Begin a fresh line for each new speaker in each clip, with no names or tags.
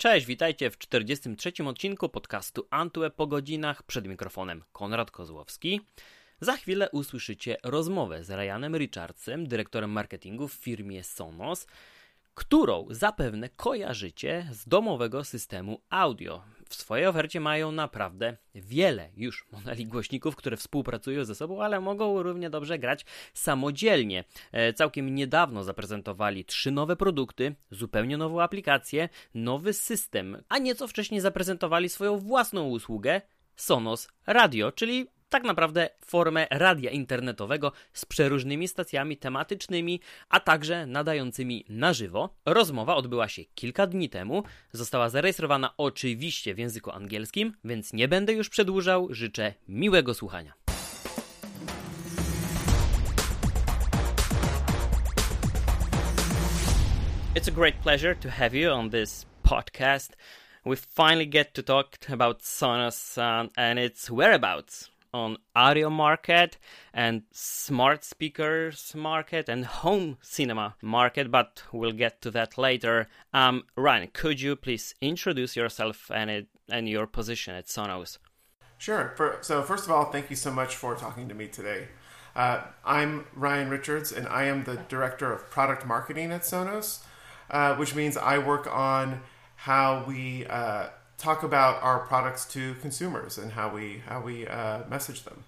Cześć, witajcie w 43. odcinku podcastu Antue po godzinach. Przed mikrofonem Konrad Kozłowski. Za chwilę usłyszycie rozmowę z Ryanem Richardsem, dyrektorem marketingu w firmie Sonos, którą zapewne kojarzycie z domowego systemu audio. W swojej ofercie mają naprawdę wiele już modeli głośników, które współpracują ze sobą, ale mogą równie dobrze grać samodzielnie. E, całkiem niedawno zaprezentowali trzy nowe produkty, zupełnie nową aplikację, nowy system, a nieco wcześniej zaprezentowali swoją własną usługę Sonos Radio, czyli tak naprawdę formę radia internetowego z przeróżnymi stacjami tematycznymi, a także nadającymi na żywo. Rozmowa odbyła się kilka dni temu, została zarejestrowana oczywiście w języku angielskim, więc nie będę już przedłużał, życzę miłego słuchania. It's a great pleasure to have you on this podcast. We finally get to talk about Sonos uh, and its whereabouts. On audio market and smart speakers market and home cinema market, but we'll get to that later. Um, Ryan, could you please introduce yourself and it, and your position at Sonos?
Sure. For, so first of all, thank you so much for talking to me today. Uh, I'm Ryan Richards, and I am the director of product marketing at Sonos, uh, which means I work on how we uh, talk about our products to consumers and how we how we uh, message them.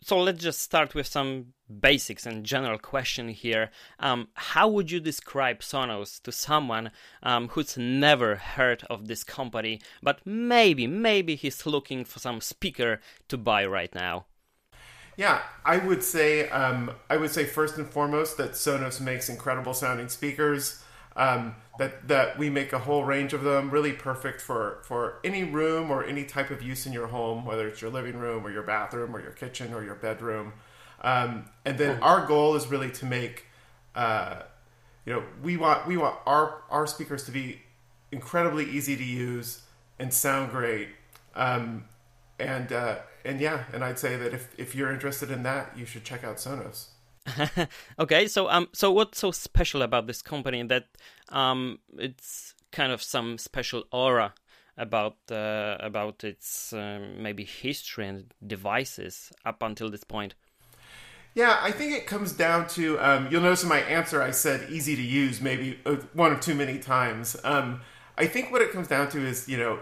So let's just start with some basics and general question here. Um, how would you describe Sonos to someone um, who's never heard of this company, but maybe maybe he's looking for some speaker to buy right now?
Yeah, I would say um, I would say first and foremost that Sonos makes incredible sounding speakers. Um, that that we make a whole range of them, really perfect for for any room or any type of use in your home, whether it's your living room or your bathroom or your kitchen or your bedroom. Um, and then our goal is really to make, uh, you know, we want we want our our speakers to be incredibly easy to use and sound great. Um, and uh, and yeah, and I'd say that if if you're interested in that, you should check out Sonos.
okay, so um, so what's so special about this company that um, it's kind of some special aura about uh, about its um, maybe history and devices up until this point?
Yeah, I think it comes down to um, you'll notice in my answer I said easy to use maybe uh, one or too many times. Um, I think what it comes down to is you know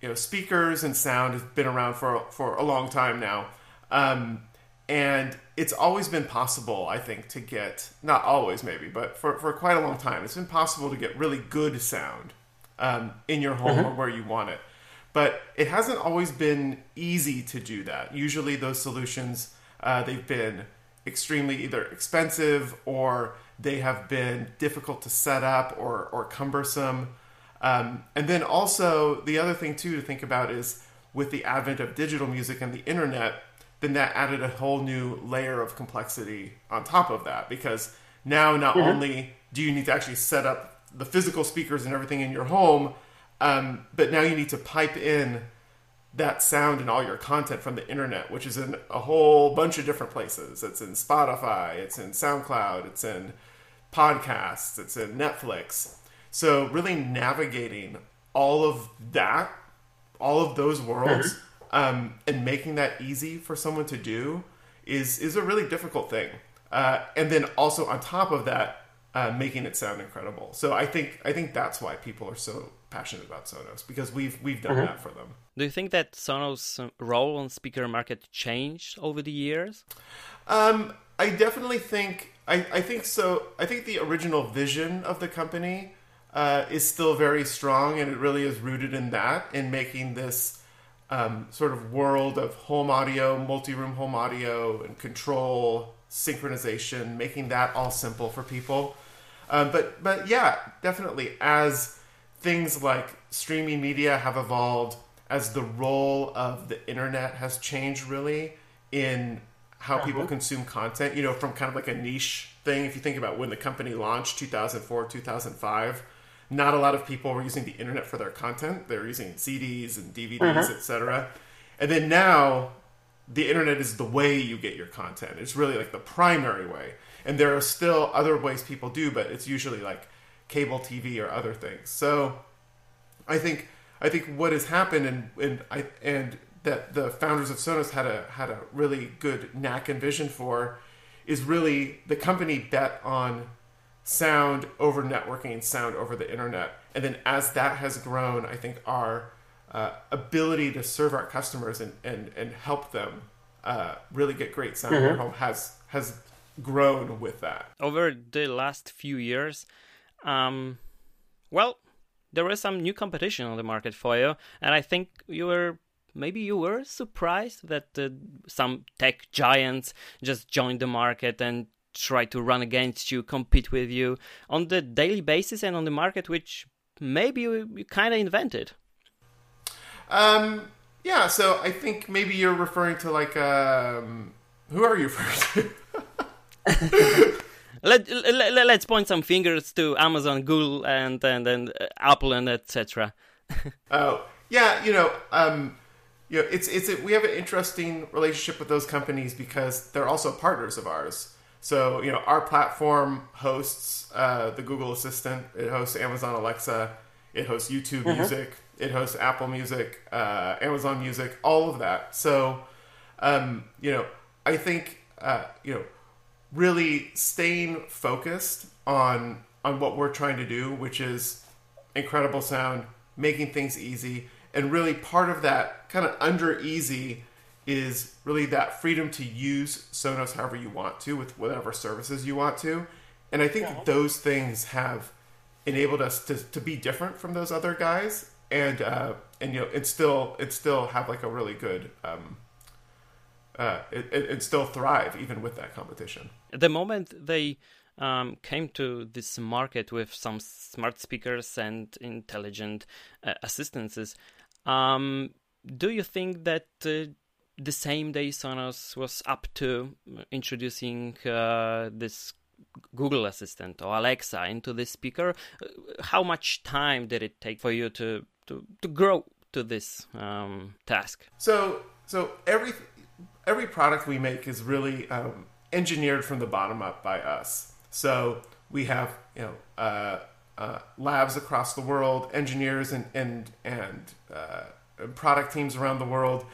you know speakers and sound have been around for for a long time now. Um, and it's always been possible, I think, to get not always maybe, but for, for quite a long time, it's been possible to get really good sound um, in your home mm-hmm. or where you want it. But it hasn't always been easy to do that. Usually, those solutions uh, they've been extremely either expensive or they have been difficult to set up or or cumbersome. Um, and then also the other thing too to think about is with the advent of digital music and the internet then that added a whole new layer of complexity on top of that because now not mm-hmm. only do you need to actually set up the physical speakers and everything in your home um, but now you need to pipe in that sound and all your content from the internet which is in a whole bunch of different places. It's in spotify it's in soundcloud it's in podcasts it's in netflix. So really navigating all of that all of those worlds mm-hmm um, and making that easy for someone to do is is a really difficult thing. Uh, and then also on top of that, uh, making it sound incredible. So I think I think that's why people are so passionate about Sonos because we've we've done mm-hmm. that for them.
Do you think that Sonos' role on speaker market changed over the years?
Um, I definitely think I, I think so. I think the original vision of the company uh, is still very strong, and it really is rooted in that in making this um, sort of world of home audio, multi-room home audio, and control, synchronization, making that all simple for people. Um, but but yeah, definitely as things like streaming media have evolved, as the role of the internet has changed really in how people uh-huh. consume content. You know, from kind of like a niche thing. If you think about when the company launched, 2004, 2005 not a lot of people were using the internet for their content. They were using CDs and DVDs, mm-hmm. etc. And then now, the internet is the way you get your content. It's really like the primary way. And there are still other ways people do, but it's usually like cable TV or other things. So I think I think what has happened and and I and that the founders of Sonos had a had a really good knack and vision for is really the company bet on sound over networking, and sound over the internet, and then as that has grown, I think our uh, ability to serve our customers and and, and help them uh, really get great sound mm-hmm. in their mm-hmm. home has has grown with that
over the last few years. Um, well, there was some new competition on the market for you, and I think you were maybe you were surprised that uh, some tech giants just joined the market and try to run against you, compete with you on the daily basis and on the market, which maybe you, you kind of invented.
Um, yeah, so I think maybe you're referring to like um, who are you
first? let, let let's point some fingers to Amazon, Google, and and, and uh, Apple, and etc.
oh yeah, you know, um, you know, it's it's a, we have an interesting relationship with those companies because they're also partners of ours. So you know, our platform hosts uh, the Google Assistant, it hosts Amazon Alexa, it hosts YouTube mm-hmm. Music, it hosts Apple Music, uh, Amazon Music, all of that. So um, you know, I think uh, you know, really staying focused on on what we're trying to do, which is incredible sound, making things easy and really part of that kind of under easy is really that freedom to use Sonos however you want to with whatever services you want to. And I think yeah. those things have enabled us to, to be different from those other guys and uh, and you know it still it still have like a really good um, uh, it, it, it still thrive even with that competition.
At the moment they um, came to this market with some smart speakers and intelligent uh, assistances. Um, do you think that uh, the same day Sonos was up to introducing uh, this Google Assistant or Alexa into this speaker? Uh, how much time did it take for you to to, to grow to this um, task?
So so every every product we make is really um, engineered from the bottom up by us. So we have you know uh, uh, labs across the world, engineers and and and uh, product teams around the world,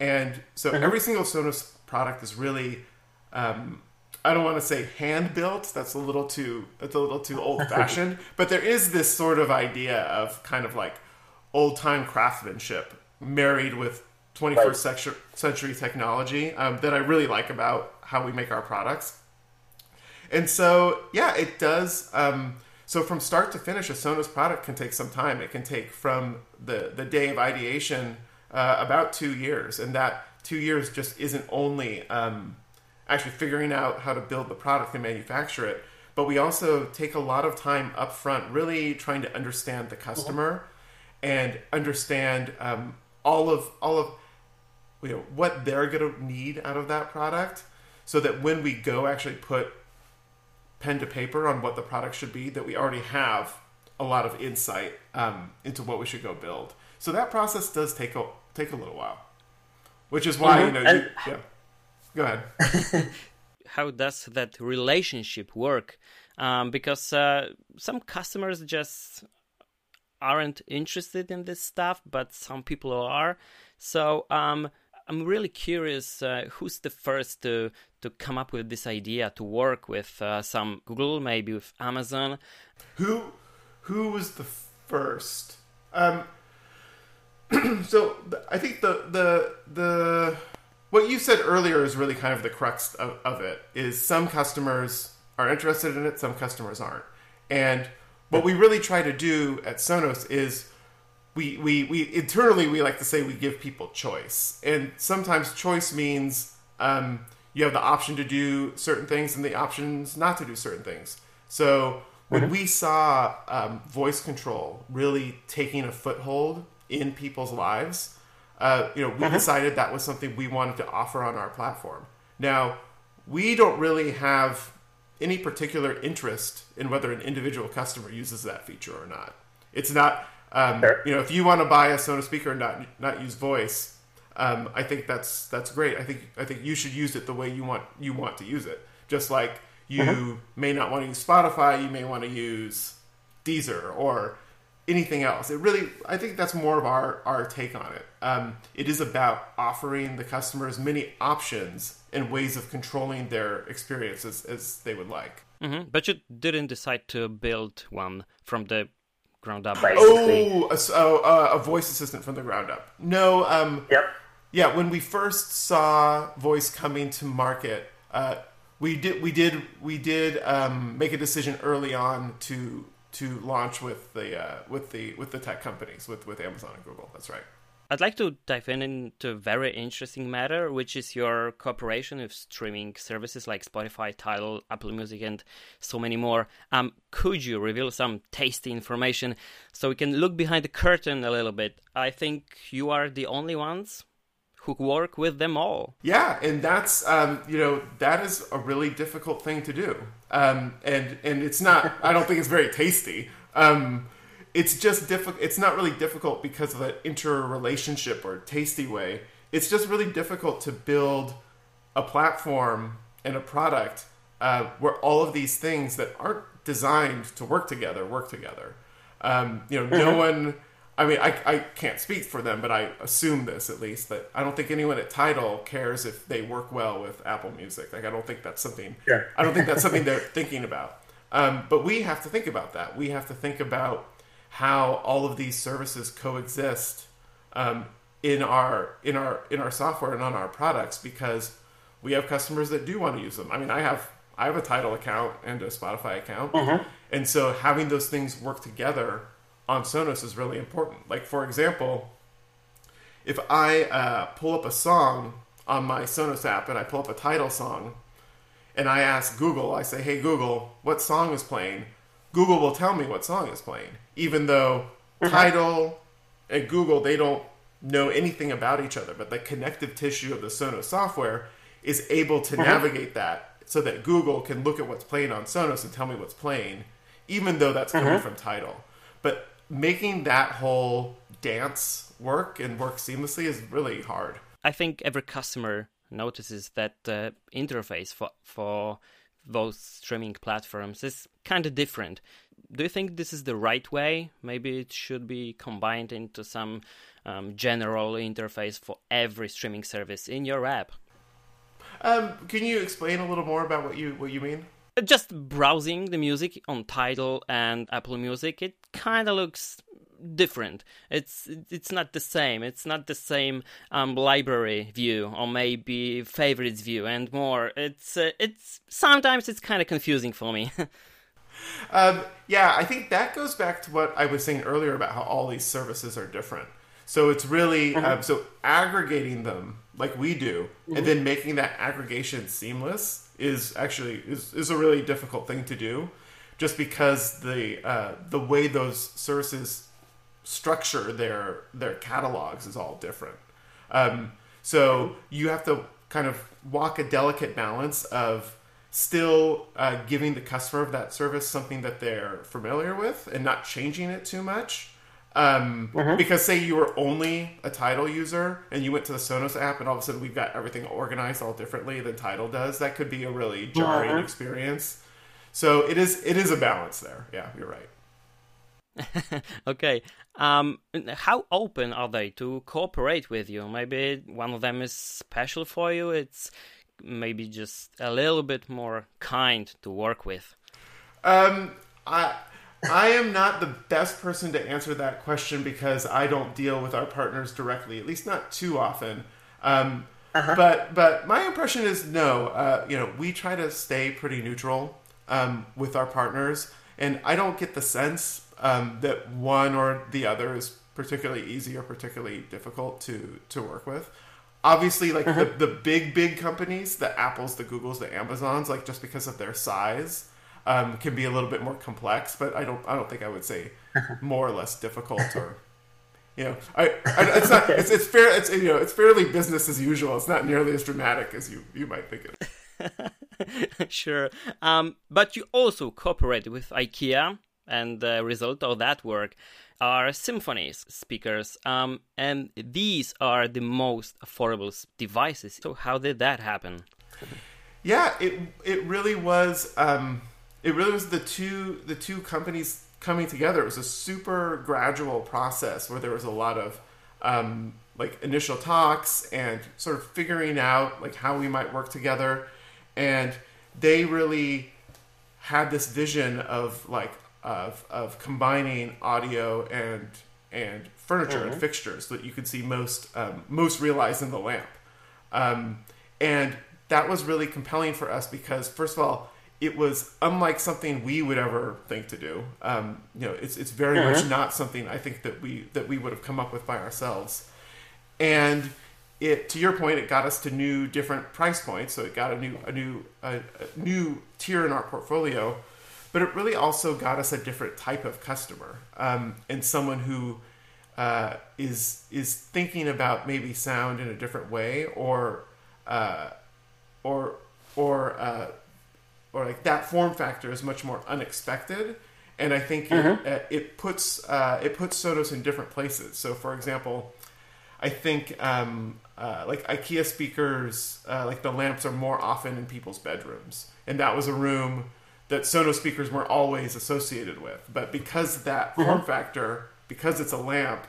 and so mm-hmm. every single Sonos product is really. Um, I don't want to say hand built. That's a little too. That's a little too old fashioned. but there is this sort of idea of kind of like old time craftsmanship married with 21st right. century technology um, that I really like about how we make our products. And so, yeah, it does. Um, so from start to finish, a Sonos product can take some time. It can take from the the day of ideation uh, about two years, and that two years just isn't only um, actually figuring out how to build the product and manufacture it, but we also take a lot of time up front, really trying to understand the customer and understand um, all of all of you know what they're going to need out of that product, so that when we go actually put pen to paper on what the product should be that we already have a lot of insight um, into what we should go build. So that process does take a take a little while, which is why mm-hmm. you know. You, yeah. Go ahead.
How does that relationship work? Um, because uh, some customers just aren't interested in this stuff, but some people are. So um, I'm really curious uh, who's the first to to come up with this idea to work with uh, some Google, maybe with Amazon.
Who who was the first? Um, so I think the the the what you said earlier is really kind of the crux of, of it. Is some customers are interested in it, some customers aren't, and what we really try to do at Sonos is we, we, we internally we like to say we give people choice, and sometimes choice means um, you have the option to do certain things and the options not to do certain things. So when mm-hmm. we saw um, voice control really taking a foothold in people's lives, uh, you know, we mm-hmm. decided that was something we wanted to offer on our platform. Now, we don't really have any particular interest in whether an individual customer uses that feature or not. It's not um, sure. You know, if you want to buy a Sonos speaker and not not use voice, um, I think that's that's great. I think I think you should use it the way you want you want to use it. Just like you mm-hmm. may not want to use Spotify, you may want to use Deezer or anything else. It really, I think that's more of our our take on it. Um, it is about offering the customers many options and ways of controlling their experiences as they would like.
Mm-hmm. But you didn't decide to build one from the ground up. Basically.
Oh, a, a, a, voice assistant from the ground up. No. Um,
yep.
Yeah, when we first saw voice coming to market, uh, we did we did we did um, make a decision early on to to launch with the uh, with the with the tech companies with with Amazon and Google. That's right.
I'd like to dive in into a very interesting matter, which is your cooperation with streaming services like Spotify, Tidal, Apple Music, and so many more. Um, could you reveal some tasty information so we can look behind the curtain a little bit? I think you are the only ones who work with them all.
Yeah, and that's um, you know that is a really difficult thing to do, um, and and it's not. I don't think it's very tasty. Um, it's just difficult. It's not really difficult because of an interrelationship or tasty way. It's just really difficult to build a platform and a product uh, where all of these things that aren't designed to work together work together. Um, you know, no mm-hmm. one I mean, I, I can't speak for them, but I assume this at least that I don't think anyone at Tidal cares if they work well with Apple Music. Like, I don't think that's something.
Yeah.
I don't think that's something they're thinking about. Um, but we have to think about that. We have to think about how all of these services coexist um, in our in our in our software and on our products because we have customers that do want to use them. I mean, I have I have a Tidal account and a Spotify account,
mm-hmm.
and so having those things work together on Sonos is really important. Like, for example, if I uh, pull up a song on my Sonos app and I pull up a Tidal song and I ask Google, I say, hey, Google, what song is playing? Google will tell me what song is playing, even though mm-hmm. Tidal and Google, they don't know anything about each other, but the connective tissue of the Sonos software is able to mm-hmm. navigate that so that Google can look at what's playing on Sonos and tell me what's playing, even though that's coming mm-hmm. from Tidal. But making that whole dance work and work seamlessly is really hard.
I think every customer notices that the interface for for those streaming platforms is kind of different. Do you think this is the right way? Maybe it should be combined into some um, general interface for every streaming service in your app.
Um, can you explain a little more about what you what you mean?
Just browsing the music on Tidal and Apple Music, it kind of looks different. It's it's not the same. It's not the same um, library view or maybe favorites view and more. It's uh, it's sometimes it's kind of confusing for me.
um, yeah, I think that goes back to what I was saying earlier about how all these services are different. So it's really mm-hmm. um, so aggregating them like we do, mm-hmm. and then making that aggregation seamless is actually is, is a really difficult thing to do, just because the uh, the way those services structure their their catalogs is all different. Um, so you have to kind of walk a delicate balance of still uh, giving the customer of that service something that they're familiar with and not changing it too much um, mm-hmm. Because say you were only a Tidal user and you went to the Sonos app and all of a sudden we've got everything organized all differently than Tidal does, that could be a really jarring mm-hmm. experience. So it is it is a balance there. Yeah, you're right.
okay. Um, how open are they to cooperate with you? Maybe one of them is special for you. It's maybe just a little bit more kind to work with.
Um, I I am not the best person to answer that question because I don't deal with our partners directly, at least not too often. Um, uh-huh. But but my impression is no. Uh, you know, we try to stay pretty neutral um, with our partners, and I don't get the sense um, that one or the other is particularly easy or particularly difficult to to work with. Obviously, like uh-huh. the, the big big companies, the Apples, the Googles, the Amazons, like just because of their size um, can be a little bit more complex, but I don't I don't think I would say more or less difficult or you know I, I it's not it's, it's fair it's you know it's fairly business as usual. It's not nearly as dramatic as you you might think
it. sure, um, but you also cooperated with IKEA, and the result of that work are Symfonisk speakers um, and these are the most affordable devices so how did that happen
yeah it it really was um, it really was the two the two companies coming together. It was a super gradual process where there was a lot of um, like initial talks and sort of figuring out like how we might work together. And they really had this vision of like of of combining audio and and furniture mm-hmm. and fixtures that you could see most um, most realized in the lamp. Um, and that was really compelling for us because first of all it was unlike something we would ever think to do. Um, you know, it's it's very mm-hmm. much not something I think that we that we would have come up with by ourselves. And it, to your point, it got us to new, different price points. So it got a new, a new, a, a new tier in our portfolio. But it really also got us a different type of customer um, and someone who uh, is is thinking about maybe sound in a different way, or uh, or or uh, or like that form factor is much more unexpected, and I think mm-hmm. it, uh, it, puts uh, it puts Sonos in different places. So, for example, I think um, uh, like IKEA speakers, uh, like the lamps are more often in people's bedrooms, and that was a room that Sonos speakers were always associated with. But because that mm-hmm. form factor, because it's a lamp,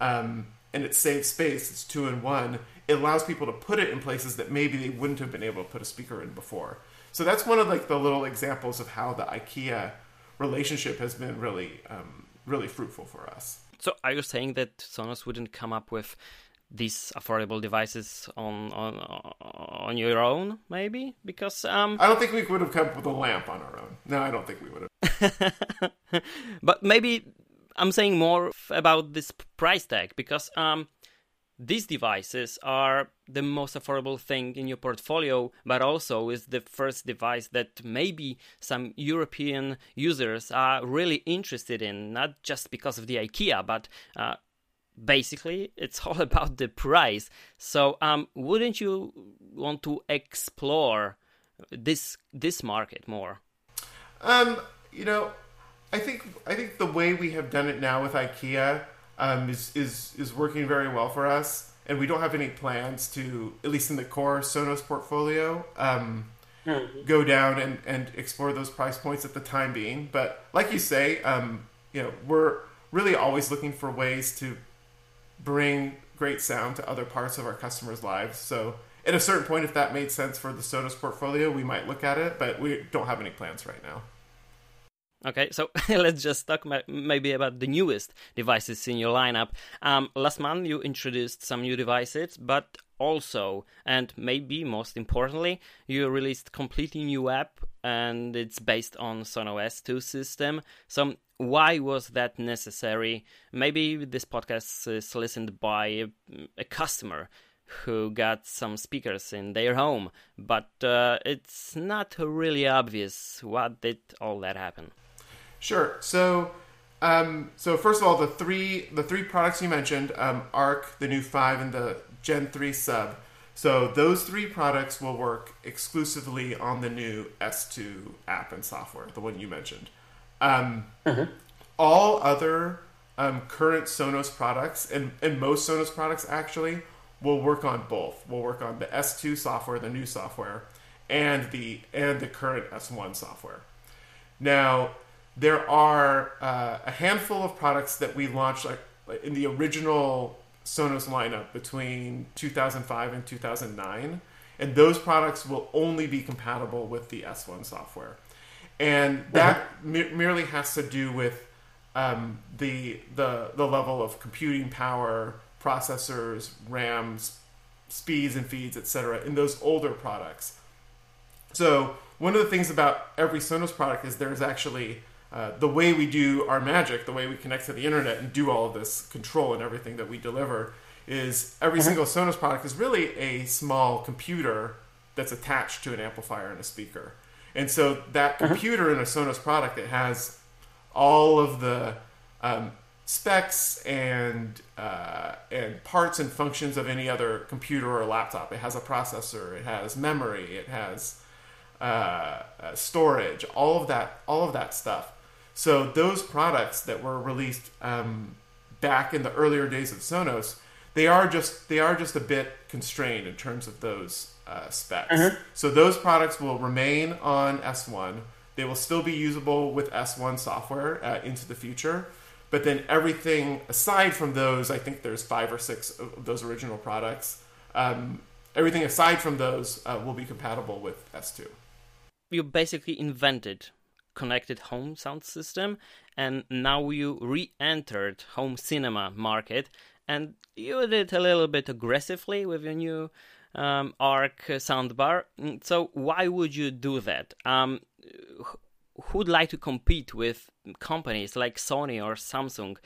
um, and it saves space, it's two in one. It allows people to put it in places that maybe they wouldn't have been able to put a speaker in before. So that's one of like the little examples of how the IKEA relationship has been really, um, really fruitful for us.
So are you saying that Sonos wouldn't come up with these affordable devices on on on your own, maybe? Because um,
I don't think we would have come up with a lamp on our own. No, I don't think we would
have. but maybe I'm saying more about this price tag because um, these devices are the most affordable thing in your portfolio, but also is the first device that maybe some European users are really interested in, not just because of the IKEA, but uh, basically it's all about the price. So, um, wouldn't you want to explore this this market more?
Um, you know, I think I think the way we have done it now with IKEA um, is is is working very well for us, and we don't have any plans to, at least in the core Sonos portfolio, um, mm-hmm. go down and, and explore those price points at the time being. But like you say, um, you know, we're really always looking for ways to bring great sound to other parts of our customers' lives. So at a certain point, if that made sense for the Sonos portfolio, we might look at it, but we don't have any plans right now.
Okay, so let's just talk maybe about the newest devices in your lineup. Um, last month you introduced some new devices, but also, and maybe most importantly, you released completely new app, and it's based on Sonos 2 system. So why was that necessary? Maybe this podcast is listened by a, a customer who got some speakers in their home, but uh, it's not really obvious what did all that happen.
Sure. So, um, so first of all, the three the three products you mentioned, um, Arc, the new five, and the Gen three sub. So those three products will work exclusively on the new S2 app and software, the one you mentioned. Um, mm-hmm. All other um, current Sonos products and, and most Sonos products actually will work on both. We'll work on the S2 software, the new software, and the and the current S1 software. Now, there are uh, a handful of products that we launched like, in the original Sonos lineup between 2005 and 2009, and those products will only be compatible with the S1 software, and that mm-hmm. merely has to do with um, the the the level of computing power, processors, RAMs, speeds and feeds, etc. in those older products. So one of the things about every Sonos product is there's actually uh, the way we do our magic, the way we connect to the internet and do all of this control and everything that we deliver, is every mm-hmm. single Sonos product is really a small computer that's attached to an amplifier and a speaker. And so that mm-hmm. computer in a Sonos product, it has all of the um, specs and uh, and parts and functions of any other computer or laptop. It has a processor, it has memory, it has uh, uh, storage, all of that, all of that stuff. So those products that were released um, back in the earlier days of Sonos, they are just they are just a bit constrained in terms of those uh, specs. Mm-hmm. So those products will remain on S1. They will still be usable with S1 software uh, into the future. But then everything aside from those, I think there's five or six of those original products. Um, everything aside from those uh, will be compatible with S2.
You basically invented connected home sound system and now you re-entered home cinema market and you did a little bit aggressively with your new um, Arc soundbar. Mm, so why would you do that? Um, who'd like to compete with companies like Sony or Samsung,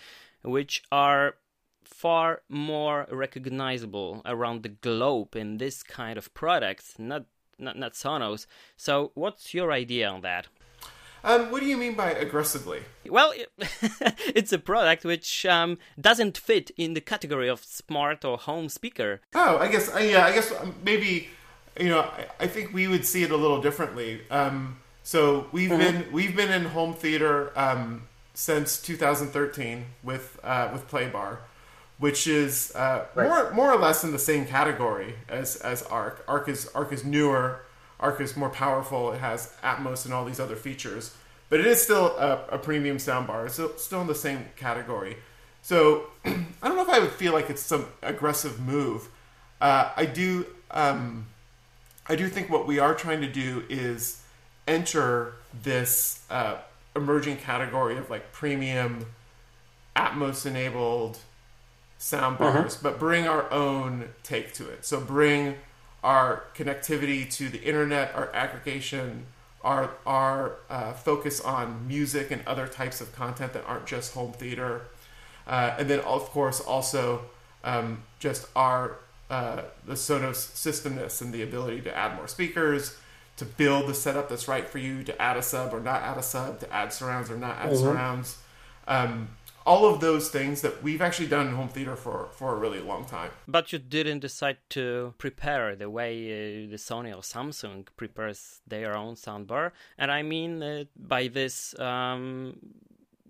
which are far more recognizable around the globe in this kind of products, not not, not Sonos. So, what's your idea on that?
Um, what do you mean by aggressively?
Well, it's a product which um, doesn't fit in the category of smart or home speaker.
Oh, I guess, uh, yeah, I guess um, maybe, you know, I, I, think we would see it a little differently. Um, so we've mm-hmm. been we've been in home theater um, since 2013 with uh, with Playbar, which is uh, right. more more or less in the same category as as Arc. Arc is Arc is newer Arc is more powerful. It has Atmos and all these other features, but it is still a, a premium soundbar. It's still, still in the same category. So I don't know if I would feel like it's some aggressive move. Uh, I do. Um, I do think what we are trying to do is enter this uh, emerging category of like premium Atmos enabled soundbars, uh-huh. but bring our own take to it. So bring our connectivity to the internet, our aggregation, our our uh, focus on music and other types of content that aren't just home theater, uh, and then of course also um, just our uh, the Sonos systemness and the ability to add more speakers, to build the setup that's right for you, to add a sub or not add a sub, to add surrounds or not add mm-hmm. surrounds. Um, all of those things that we've actually done in home theater for, for a really long time.
But you didn't decide to prepare the way uh, the Sony or Samsung prepares their own soundbar. And I mean uh, by this, um,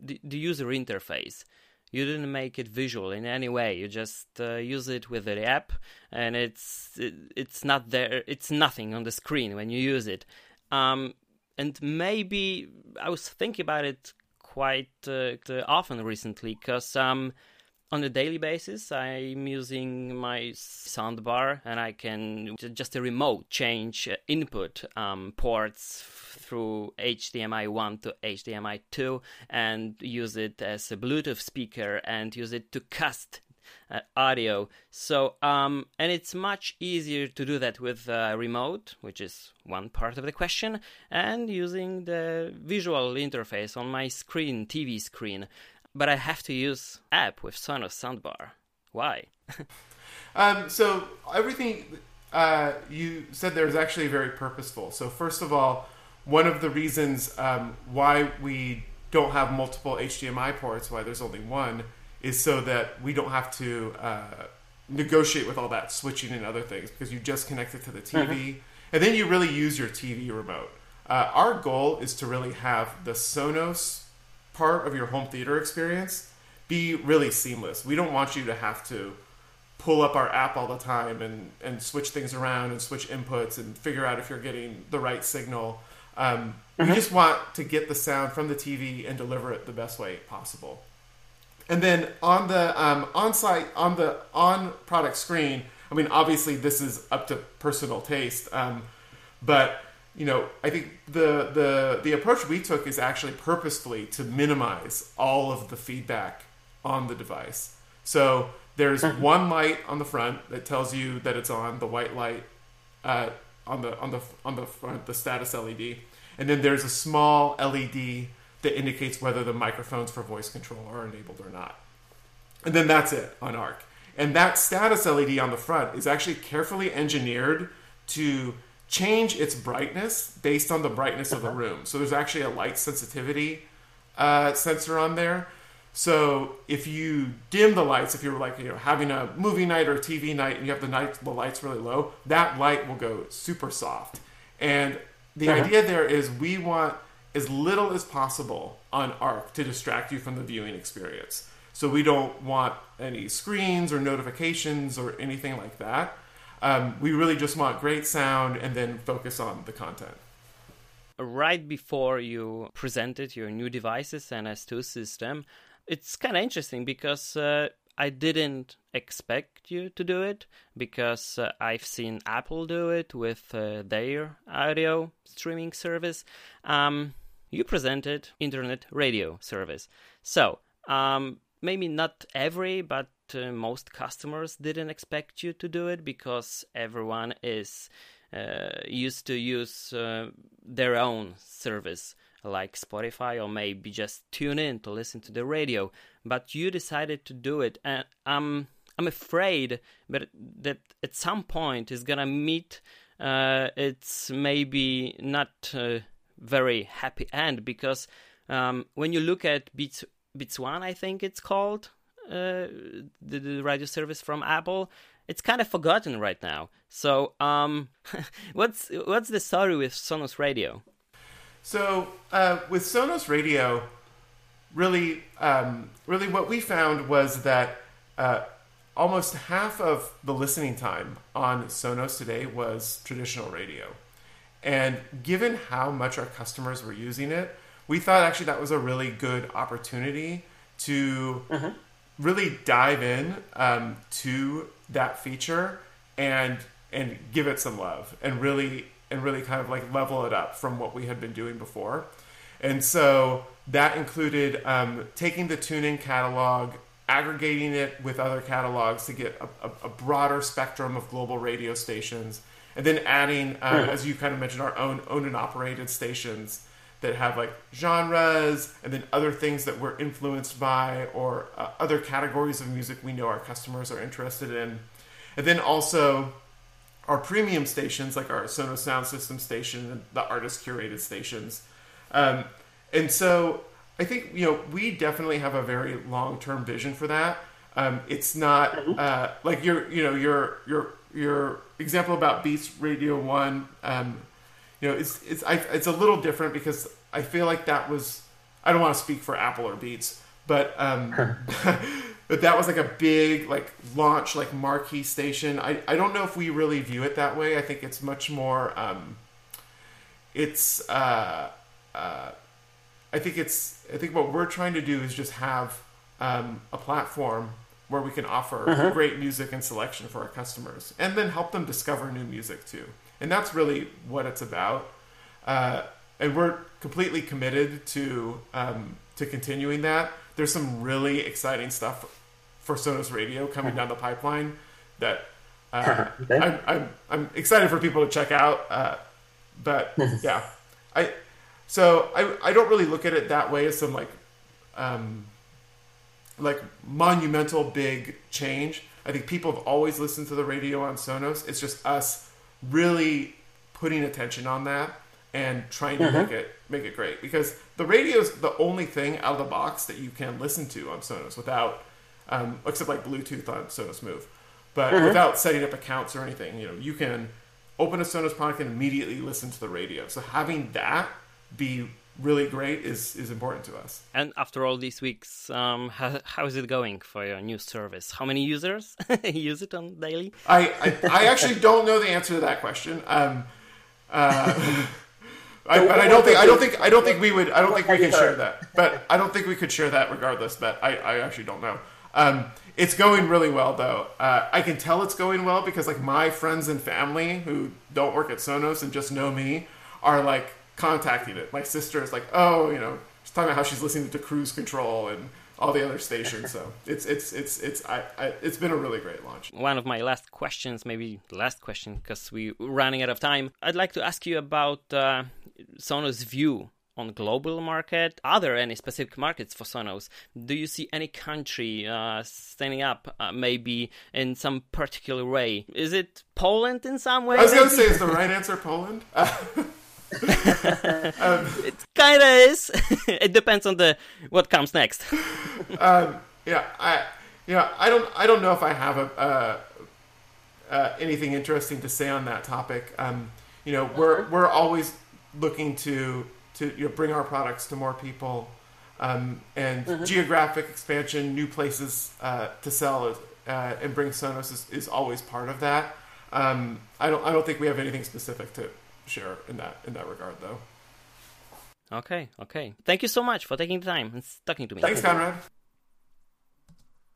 the, the, user interface. You didn't make it visual in any way. You just uh, use it with the app, and it's it, it's not there. It's nothing on the screen when you use it. Um, and maybe I was thinking about it quite uh, often recently because um, on a daily basis i'm using my soundbar and i can just a remote change uh, input um, ports through hdmi 1 to hdmi 2 and use it as a bluetooth speaker and use it to cast uh, audio. So, um, and it's much easier to do that with uh, remote, which is one part of the question, and using the visual interface on my screen, TV screen. But I have to use app with Sonos Soundbar. Why?
um, so everything uh, you said there is actually very purposeful. So first of all, one of the reasons um, why we don't have multiple HDMI ports, why there's only one, is so that we don't have to uh, negotiate with all that switching and other things because you just connect it to the TV mm-hmm. and then you really use your TV remote. Uh, our goal is to really have the Sonos part of your home theater experience be really seamless. We don't want you to have to pull up our app all the time and, and switch things around and switch inputs and figure out if you're getting the right signal. Um, mm-hmm. We just want to get the sound from the TV and deliver it the best way possible. And then on the um, on-site on the on product screen, I mean, obviously this is up to personal taste, um, but you know, I think the the the approach we took is actually purposefully to minimize all of the feedback on the device. So there's mm-hmm. one light on the front that tells you that it's on, the white light uh, on the on the on the front, the status LED, and then there's a small LED that indicates whether the microphones for voice control are enabled or not. And then that's it on ARC. And that status LED on the front is actually carefully engineered to change its brightness based on the brightness of the room. So there's actually a light sensitivity uh, sensor on there. So if you dim the lights, if you're like you know having a movie night or a TV night and you have the night the lights really low, that light will go super soft. And the uh-huh. idea there is we want as little as possible on ARC to distract you from the viewing experience. So we don't want any screens or notifications or anything like that. Um, we really just want great sound and then focus on the content.
right before you presented your new devices and S2 system, it's kind of interesting because uh, I didn't expect you to do it because uh, I've seen Apple do it with uh, their audio streaming service. Um, you presented internet radio service. So, um, maybe not every, but uh, most customers didn't expect you to do it because everyone is uh, used to use uh, their own service like Spotify or maybe just tune in to listen to the radio. But you decided to do it, and I'm I'm afraid that that at some point is gonna meet uh, it's maybe not uh, very happy end because um, when you look at Beats One, I think it's called uh, the, the radio service from Apple. It's kind of forgotten right now. So, um, what's what's the story with Sonos Radio?
So uh, with Sonos Radio, really, um, really, what we found was that uh, almost half of the listening time on Sonos today was traditional radio, and given how much our customers were using it, we thought actually that was a really good opportunity to mm-hmm. really dive in um, to that feature and and give it some love and really and really kind of like level it up from what we had been doing before. And so that included um, taking the TuneIn catalog, aggregating it with other catalogs to get a, a, a broader spectrum of global radio stations, and then adding, uh, mm-hmm. as you kind of mentioned, our own owned and operated stations that have like genres and then other things that we're influenced by or uh, other categories of music we know our customers are interested in. And then also our premium stations, like our Sonos Sound System station and the artist curated stations. Um, and so I think, you know, we definitely have a very long term vision for that. Um, it's not mm-hmm. uh, like your, you know, your, your, your example about Beats Radio One. Um, you know, it's it's I, it's a little different because I feel like that was I don't want to speak for Apple or Beats, but um, but that was like a big like launch like marquee station i, I don't know if we really view it that way i think it's much more um, it's uh, uh, i think it's i think what we're trying to do is just have um, a platform where we can offer uh-huh. great music and selection for our customers and then help them discover new music too and that's really what it's about uh, and we're completely committed to um, to continuing that there's some really exciting stuff for Sonos Radio coming down the pipeline that uh, okay. I'm, I'm, I'm excited for people to check out. Uh, but yeah, I so I I don't really look at it that way as some like um, like monumental big change. I think people have always listened to the radio on Sonos. It's just us really putting attention on that and trying to mm-hmm. make it make it great because the radio is the only thing out of the box that you can listen to on Sonos without um, except like Bluetooth on Sonos Move, but mm-hmm. without setting up accounts or anything. You know, you can open a Sonos product and immediately listen to the radio. So having that be really great is is important to us.
And after all these weeks, um, how, how is it going for your new service? How many users use it on daily?
I, I, I actually don't know the answer to that question. Um, uh, I, but I don't think I don't think I don't think we would I don't think we can share that. But I don't think we could share that regardless. But I, I actually don't know. Um, it's going really well though. Uh, I can tell it's going well because like my friends and family who don't work at Sonos and just know me are like contacting it. My sister is like, oh, you know, she's talking about how she's listening to Cruise Control and all the other stations. So it's it's it's it's I, I, it's been a really great launch.
One of my last questions, maybe the last question, because we're running out of time. I'd like to ask you about uh, Sonos View on global market? Are there any specific markets for Sonos? Do you see any country uh, standing up, uh, maybe in some particular way? Is it Poland in some way?
I was going to say, is the right answer Poland? um,
it kind of is. it depends on the what comes next.
um, yeah, I yeah I don't I don't know if I have a. Uh, uh, anything interesting to say on that topic? Um, you know, we're we're always looking to to you know, bring our products to more people, um, and mm-hmm. geographic expansion, new places uh, to sell, uh, and bring Sonos is, is, always part of that. Um, I don't I don't think we have anything specific to share in that in that regard, though.
Okay, okay. Thank you so much for taking the time and talking to me.
Thanks, Konrad.